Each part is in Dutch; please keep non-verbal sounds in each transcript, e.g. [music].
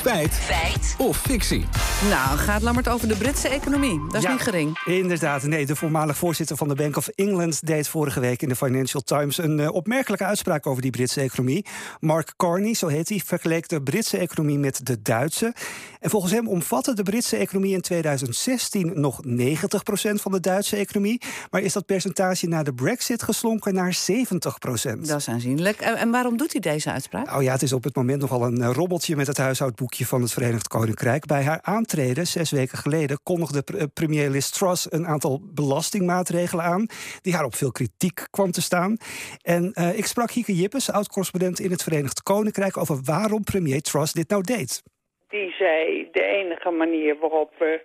Feit. Feit. Of fictie. Nou, gaat Lammert over de Britse economie. Dat is Ja, niet gering. Inderdaad, nee. De voormalig voorzitter van de Bank of England deed vorige week in de Financial Times een eh, opmerkelijke uitspraak over die Britse economie. Mark Carney, zo heet hij, vergeleek de Britse economie met de Duitse. En volgens hem omvatte de Britse economie in 2016 nog 90% van de Duitse economie. Maar is dat percentage na de Brexit geslonken naar 70%. Dat is aanzienlijk. En, en waarom doet hij deze uitspraak? Nou ja, het is op het moment nogal een eh, robbeltje met het van het Verenigd Koninkrijk. Bij haar aantreden, zes weken geleden, kondigde eh, premier Liz Truss een aantal belastingmaatregelen aan. die haar op veel kritiek kwam te staan. En eh, ik sprak Hieke Jippes, oud-correspondent in het Verenigd Koninkrijk. over waarom premier Truss dit nou deed. die zei de enige manier waarop we,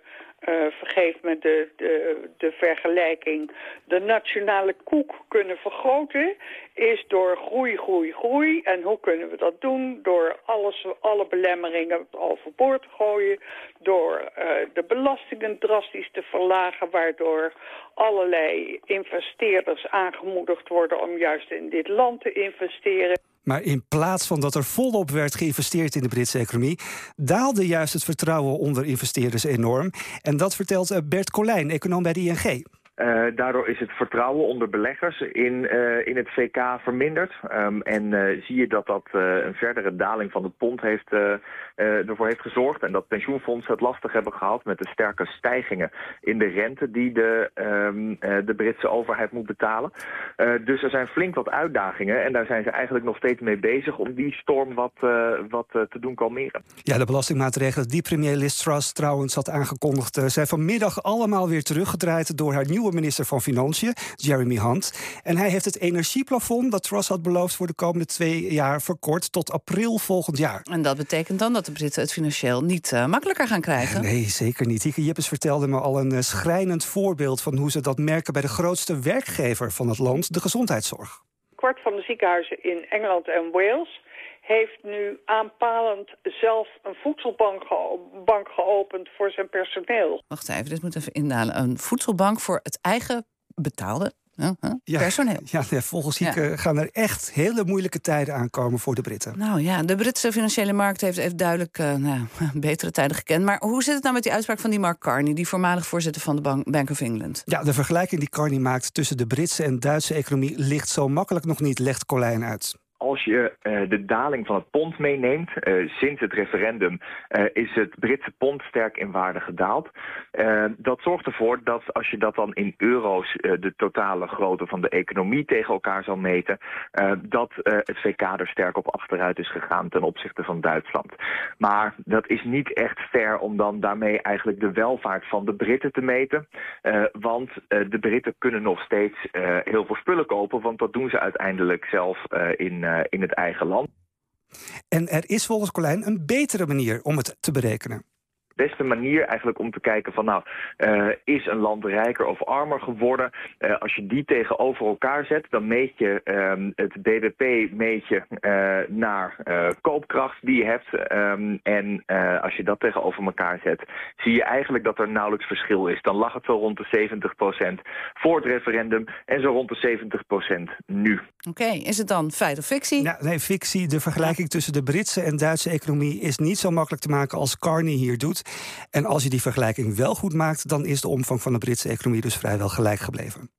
eh vergeef me de, de, de vergelijking, de nationale koek kunnen vergroten, is door groei, groei, groei. En hoe kunnen we dat doen? Door alles, alle belemmeringen overboord te gooien, door eh, de belastingen drastisch te verlagen, waardoor allerlei investeerders aangemoedigd worden om juist in dit land te investeren. Maar in plaats van dat er volop werd geïnvesteerd in de Britse economie, daalde juist het vertrouwen onder investeerders enorm. En dat vertelt eh, Bert Colijn, econoom bij de ING. Eh, daardoor is het vertrouwen onder beleggers in, eh, in het VK verminderd. Ehm, en eh, zie je dat dat eh, een verdere daling van het pond heeft, eh, eh, ervoor heeft gezorgd. En dat pensioenfondsen het lastig hebben gehad met de sterke stijgingen in de rente die de, ehm, eh, de Britse overheid moet betalen. Eh, dus er zijn flink wat uitdagingen. En daar zijn ze eigenlijk nog steeds mee bezig om die storm wat, eh, wat eh, te doen kalmeren. Ja, de belastingmaatregelen die premier Liz Truss trouwens had aangekondigd... eh, zijn vanmiddag allemaal weer teruggedraaid door haar nieuwe minister van Financiën, Jeremy Hunt. En hij heeft het energieplafond dat Truss had beloofd voor de komende twee jaar verkort tot april volgend jaar. En dat betekent dan dat de Britten het financieel niet eh, makkelijker gaan krijgen. Nee, zeker niet. Hieke Jippes vertelde me al een eh, schrijnend voorbeeld van hoe ze dat merken bij de grootste werkgever van het land, de gezondheidszorg. Kwart van de ziekenhuizen in Engeland en Wales heeft nu aanpalend zelf een voedselbank bank geopend voor zijn personeel. Wacht even, dit moet even indalen. Een voedselbank voor het eigen betaalde huh, huh, personeel. Ja, nee, volgens Hieke gaan er echt hele moeilijke tijden aankomen voor de Britten. Nou ja, de Britse financiële markt heeft, heeft duidelijk eh, nou, [laughs] betere tijden gekend. Maar hoe zit het nou met die uitspraak van die Mark Carney, die voormalig voorzitter van de Bank, Bank of England? Ja, de vergelijking die Carney maakt tussen de Britse en Duitse economie ligt zo makkelijk nog niet, legt Colijn uit. Als je eh, de daling van het pond meeneemt, eh, sinds het referendum eh, is het Britse pond sterk in waarde gedaald. Dat zorgt ervoor dat als je dat dan in euro's de totale grootte van de economie tegen elkaar zal meten, dat het VK er sterk op achteruit is gegaan ten opzichte van Duitsland. Maar dat is niet echt fair om dan daarmee eigenlijk de welvaart van de Britten te meten. Want de Britten kunnen nog steeds heel veel spullen kopen, want dat doen ze uiteindelijk zelf in, in het eigen land. En er is volgens Colijn een betere manier om het te berekenen. Beste manier eigenlijk om te kijken van nou, eh, is een land rijker of armer geworden? Eh, als je die tegenover elkaar zet, dan meet je ehm, het BBP meet je, eh, naar eh, koopkracht die je hebt. Ehm, en eh, als je dat tegenover elkaar zet, zie je eigenlijk dat er nauwelijks verschil is. Dan lag het zo rond de 70% voor het referendum en zo rond de 70% nu. Oké, is het dan feit of fictie? Ja, nee, fictie. De vergelijking tussen de Britse en Duitse economie is niet zo makkelijk te maken als Carney hier doet. En als je die vergelijking wel goed maakt, dan is de omvang van de Britse economie dus vrijwel gelijk gebleven.